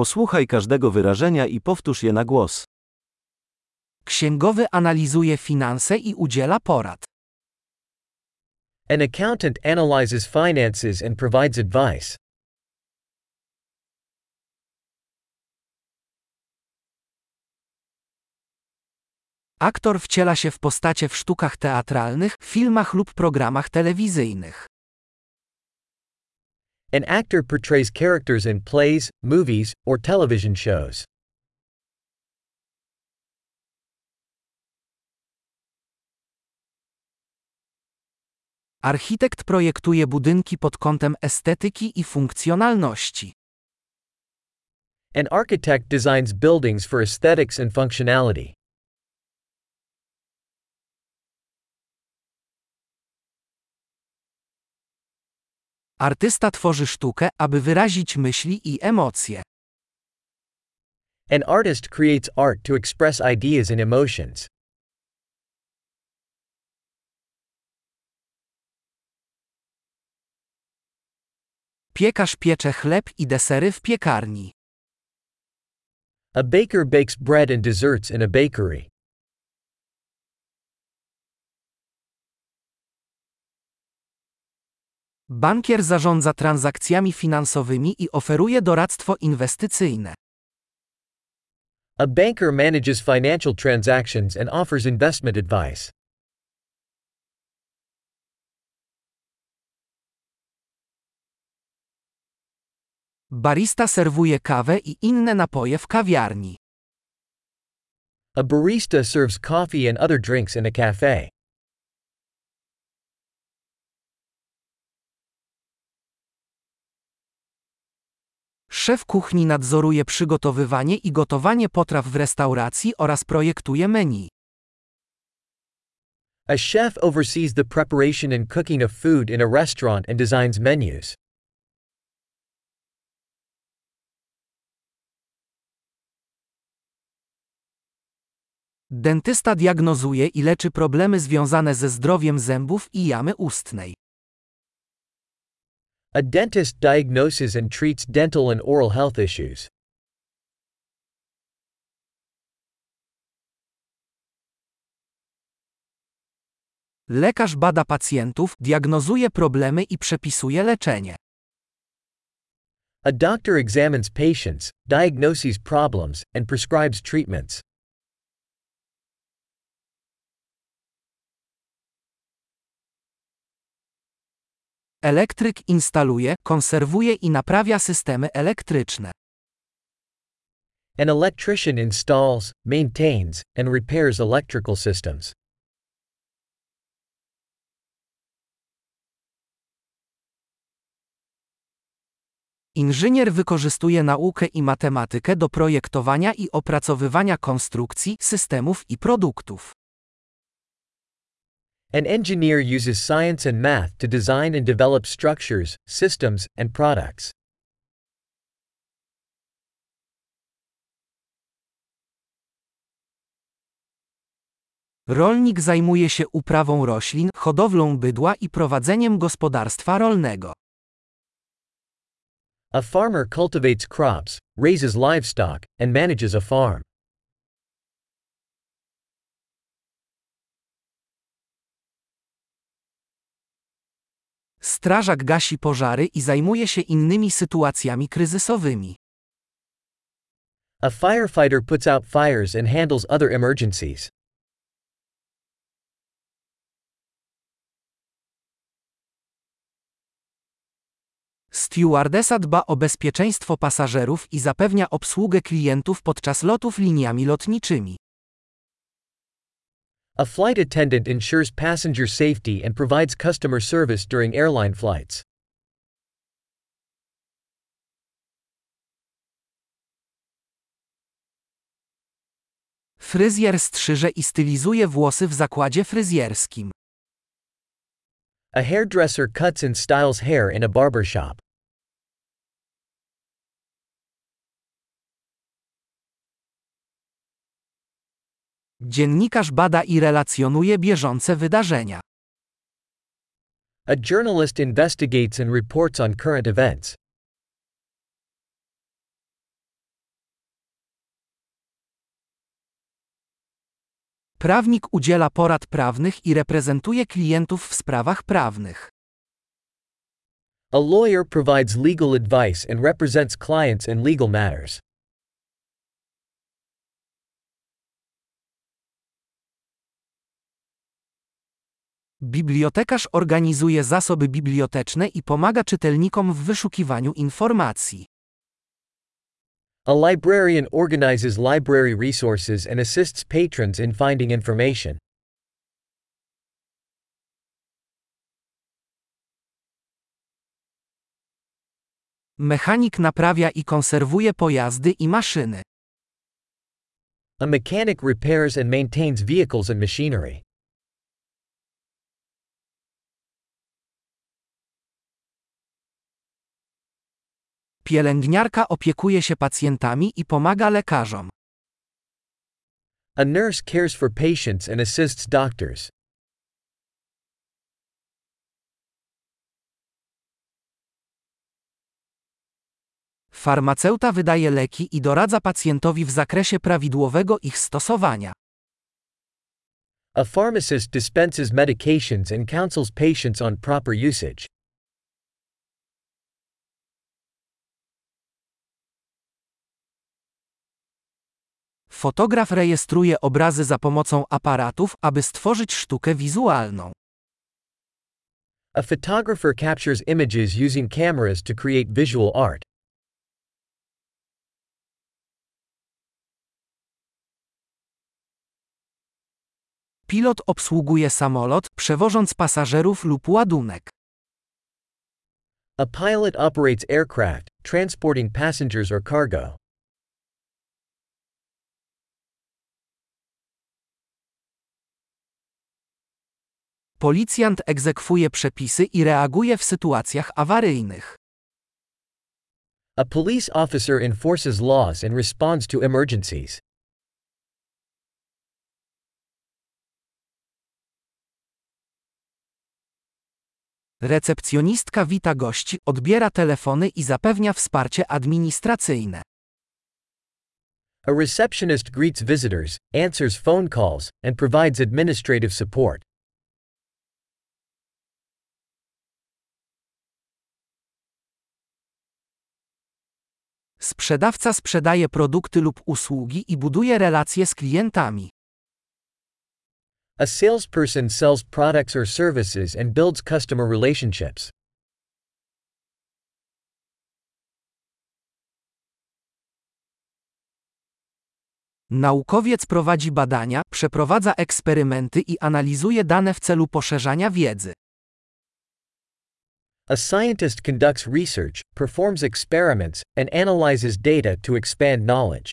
Posłuchaj każdego wyrażenia i powtórz je na głos. Księgowy analizuje finanse i udziela porad. An accountant analyzes finances and provides advice. Aktor wciela się w postacie w sztukach teatralnych, filmach lub programach telewizyjnych. An actor portrays characters in plays, movies, or television shows. Architekt projektuje budynki pod kątem estetyki i funkcjonalności. An architect designs buildings for aesthetics and functionality. Artysta tworzy sztukę, aby wyrazić myśli i emocje. An artist creates art to express ideas and emotions. Piekarz piecze chleb i desery w piekarni. A baker bakes bread and desserts in a bakery. Bankier zarządza transakcjami finansowymi i oferuje doradztwo inwestycyjne. A banker manages financial transactions and offers investment advice. Barista serwuje kawę i inne napoje w kawiarni. A barista serves coffee and other drinks in a cafe. Szef kuchni nadzoruje przygotowywanie i gotowanie potraw w restauracji oraz projektuje menu. A chef oversees the preparation and cooking of food in a restaurant and designs menus. Dentysta diagnozuje i leczy problemy związane ze zdrowiem zębów i jamy ustnej. A dentist diagnoses and treats dental and oral health issues. Lekarz bada pacjentów, diagnozuje problemy i przepisuje leczenie. A doctor examines patients, diagnoses problems, and prescribes treatments. Elektryk instaluje, konserwuje i naprawia systemy elektryczne. An electrician installs, maintains, and repairs electrical systems. Inżynier wykorzystuje naukę i matematykę do projektowania i opracowywania konstrukcji, systemów i produktów. An engineer uses science and math to design and develop structures, systems, and products. Rolnik zajmuje się uprawą roślin, hodowlą bydła i prowadzeniem gospodarstwa rolnego. A farmer cultivates crops, raises livestock, and manages a farm. Strażak gasi pożary i zajmuje się innymi sytuacjami kryzysowymi. A firefighter puts out fires and handles other emergencies. Stewardesa dba o bezpieczeństwo pasażerów i zapewnia obsługę klientów podczas lotów liniami lotniczymi. A flight attendant ensures passenger safety and provides customer service during airline flights. Fryzjer strzyże i stylizuje włosy w zakładzie fryzjerskim. A hairdresser cuts and styles hair in a barber Dziennikarz bada i relacjonuje bieżące wydarzenia. A journalist investigates and reports on current events. Prawnik udziela porad prawnych i reprezentuje klientów w sprawach prawnych. A lawyer provides legal advice and represents clients in legal matters. Bibliotekarz organizuje zasoby biblioteczne i pomaga czytelnikom w wyszukiwaniu informacji. A librarian organizes library resources and assists patrons in finding information. Mechanik naprawia i konserwuje pojazdy i maszyny. A mechanic repairs and maintains vehicles and machinery. Pielęgniarka opiekuje się pacjentami i pomaga lekarzom. A nurse cares for patients and assists doctors. Farmaceuta wydaje leki i doradza pacjentowi w zakresie prawidłowego ich stosowania. A pharmacist dispenses medications and counsels patients on proper usage. Fotograf rejestruje obrazy za pomocą aparatów, aby stworzyć sztukę wizualną. A photographer captures images using cameras to create visual art. Pilot obsługuje samolot, przewożąc pasażerów lub ładunek. A pilot operates aircraft, transporting passengers or cargo. Policjant egzekwuje przepisy i reaguje w sytuacjach awaryjnych. A police officer enforces laws and responds to emergencies. Recepcjonistka wita gości, odbiera telefony i zapewnia wsparcie administracyjne. A receptionist greets visitors, answers phone calls, and provides administrative support. Sprzedawca sprzedaje produkty lub usługi i buduje relacje z klientami. A salesperson sells products or services and builds customer relationships. Naukowiec prowadzi badania, przeprowadza eksperymenty i analizuje dane w celu poszerzania wiedzy. A scientist conducts research, performs experiments, and analyzes data to expand knowledge.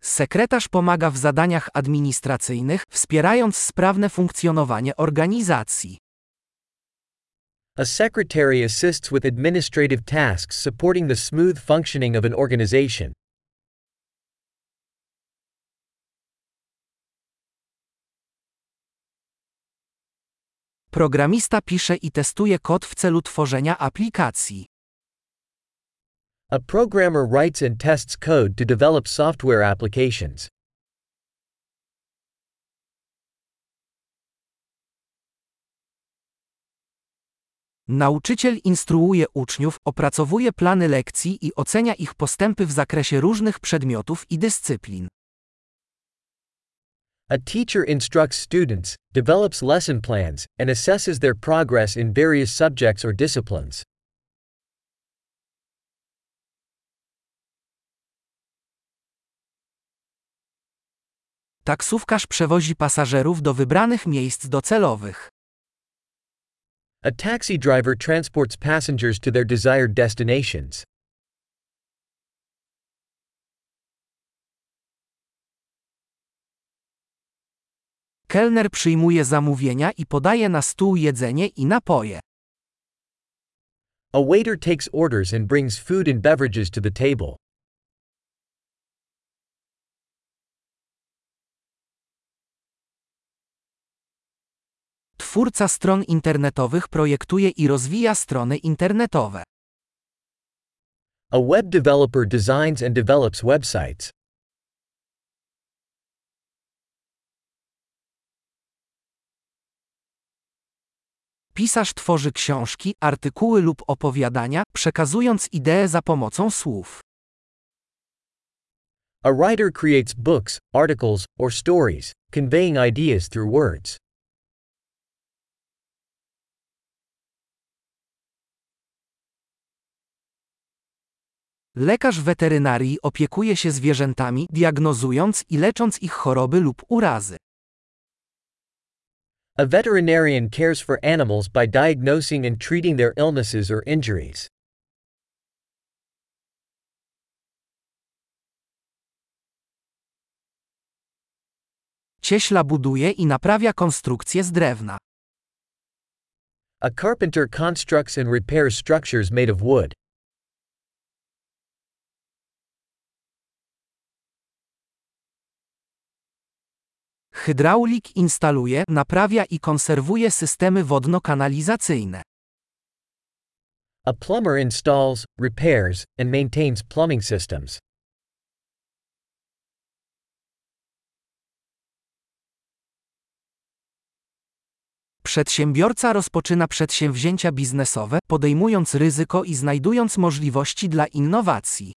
Sekretarz pomaga w zadaniach administracyjnych, wspierając sprawne funkcjonowanie organizacji. A secretary assists with administrative tasks supporting the smooth functioning of an organization. Programista pisze i testuje kod w celu tworzenia aplikacji. A programmer writes and tests code to develop software applications. Nauczyciel instruuje uczniów, opracowuje plany lekcji i ocenia ich postępy w zakresie różnych przedmiotów i dyscyplin. A teacher instructs students, develops lesson plans, and assesses their progress in various subjects or disciplines. Taksówkarz przewozi pasażerów do wybranych miejsc docelowych. A taxi driver transports passengers to their desired destinations. Kelner przyjmuje zamówienia i podaje na stół jedzenie i napoje. A waiter takes orders and brings food and beverages to the table. Twórca stron internetowych projektuje i rozwija strony internetowe. A web developer designs and develops websites. Pisarz tworzy książki, artykuły lub opowiadania, przekazując idee za pomocą słów. A writer creates books, articles, or stories, conveying ideas through words. Lekarz weterynarii opiekuje się zwierzętami, diagnozując i lecząc ich choroby lub urazy. A veterinarian cares for animals by diagnosing and treating their illnesses or injuries. Cieśla buduje i naprawia konstrukcje z drewna. A carpenter constructs and repairs structures made of wood. Hydraulik instaluje, naprawia i konserwuje systemy wodno-kanalizacyjne. A plumber installs, repairs, and maintains plumbing systems. Przedsiębiorca rozpoczyna przedsięwzięcia biznesowe, podejmując ryzyko i znajdując możliwości dla innowacji.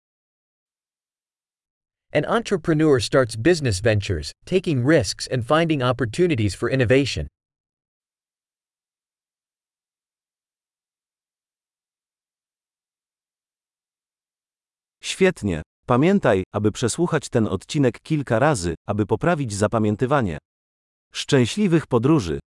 An entrepreneur starts business ventures, taking risks and finding opportunities for innovation. Świetnie. Pamiętaj, aby przesłuchać ten odcinek kilka razy, aby poprawić zapamiętywanie. Szczęśliwych podróży!